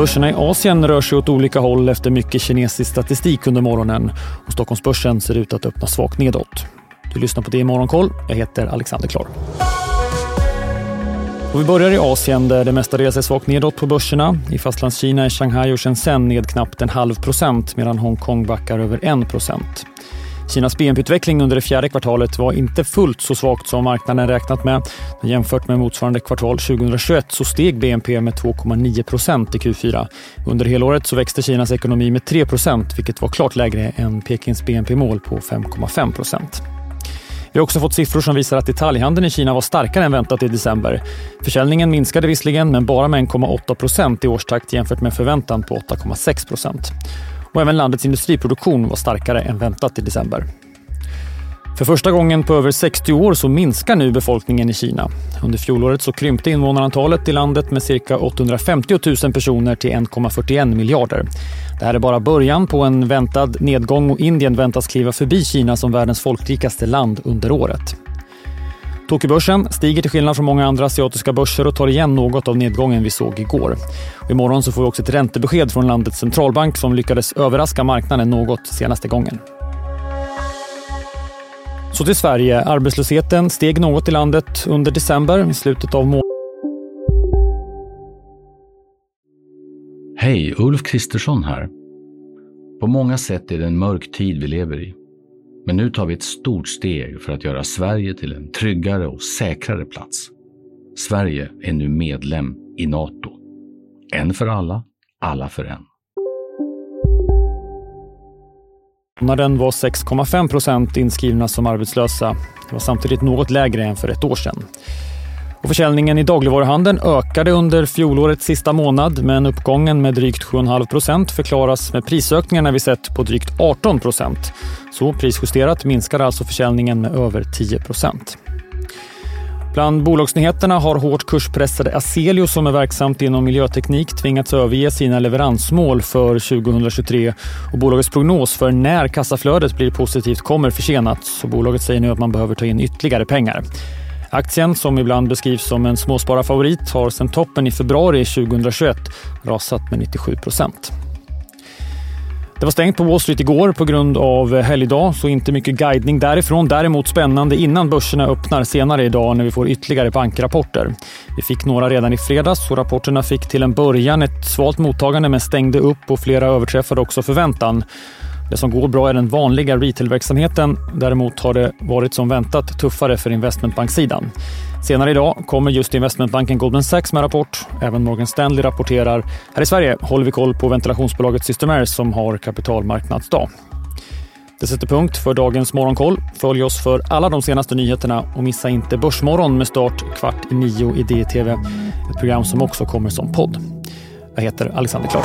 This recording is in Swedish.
Börserna i Asien rör sig åt olika håll efter mycket kinesisk statistik under morgonen och Stockholmsbörsen ser ut att öppna svagt nedåt. Du lyssnar på det i Morgonkoll. Jag heter Alexander Klar. Och vi börjar i Asien där det mestadels är svagt nedåt på börserna. I Fastlandskina är Shanghai och Shenzhen ned knappt en halv procent medan Hongkong backar över en procent. Kinas BNP-utveckling under det fjärde kvartalet var inte fullt så svagt som marknaden räknat med. Jämfört med motsvarande kvartal 2021 så steg BNP med 2,9 procent i Q4. Under helåret så växte Kinas ekonomi med 3 procent vilket var klart lägre än Pekings BNP-mål på 5,5 procent. Vi har också fått siffror som visar att detaljhandeln i Kina var starkare än väntat i december. Försäljningen minskade visserligen, men bara med 1,8 procent i årstakt jämfört med förväntan på 8,6 procent. Och även landets industriproduktion var starkare än väntat i december. För första gången på över 60 år så minskar nu befolkningen i Kina. Under fjolåret så krympte invånarantalet i landet med cirka 850 000 personer till 1,41 miljarder. Det här är bara början på en väntad nedgång och Indien väntas kliva förbi Kina som världens folkrikaste land under året. Tokyobörsen stiger till skillnad från många andra asiatiska börser och tar igen något av nedgången vi såg igår. Och imorgon så får vi också ett räntebesked från landets centralbank som lyckades överraska marknaden något senaste gången. Så till Sverige. Arbetslösheten steg något i landet under december i slutet av månaden. Hej, Ulf Kristersson här. På många sätt är det en mörk tid vi lever i. Men nu tar vi ett stort steg för att göra Sverige till en tryggare och säkrare plats. Sverige är nu medlem i Nato. En för alla, alla för en. Månaden var 6,5 procent inskrivna som arbetslösa. Det var samtidigt något lägre än för ett år sedan. Och försäljningen i dagligvaruhandeln ökade under fjolårets sista månad men uppgången med drygt 7,5 procent förklaras med prisökningarna vi sett på drygt 18 procent. Så prisjusterat minskar alltså försäljningen med över 10 procent. Bland bolagsnyheterna har hårt kurspressade Aselio som är verksamt inom miljöteknik tvingats överge sina leveransmål för 2023 och bolagets prognos för när kassaflödet blir positivt kommer försenat. Så bolaget säger nu att man behöver ta in ytterligare pengar. Aktien, som ibland beskrivs som en småspararfavorit, har sedan toppen i februari 2021 rasat med 97 procent. Det var stängt på Wall Street igår på grund av helgdag, så inte mycket guidning därifrån. Däremot spännande innan börserna öppnar senare idag när vi får ytterligare bankrapporter. Vi fick några redan i fredags och rapporterna fick till en början ett svalt mottagande men stängde upp och flera överträffade också förväntan. Det som går bra är den vanliga retailverksamheten. Däremot har det varit som väntat tuffare för investmentbanksidan. Senare idag kommer just investmentbanken Goldman Sachs med rapport. Även Morgan Stanley rapporterar. Här i Sverige håller vi koll på ventilationsbolaget Systemair som har kapitalmarknadsdag. Det sätter punkt för dagens Morgonkoll. Följ oss för alla de senaste nyheterna och missa inte Börsmorgon med start kvart i nio i DTV. Ett program som också kommer som podd. Jag heter Alexander Klar.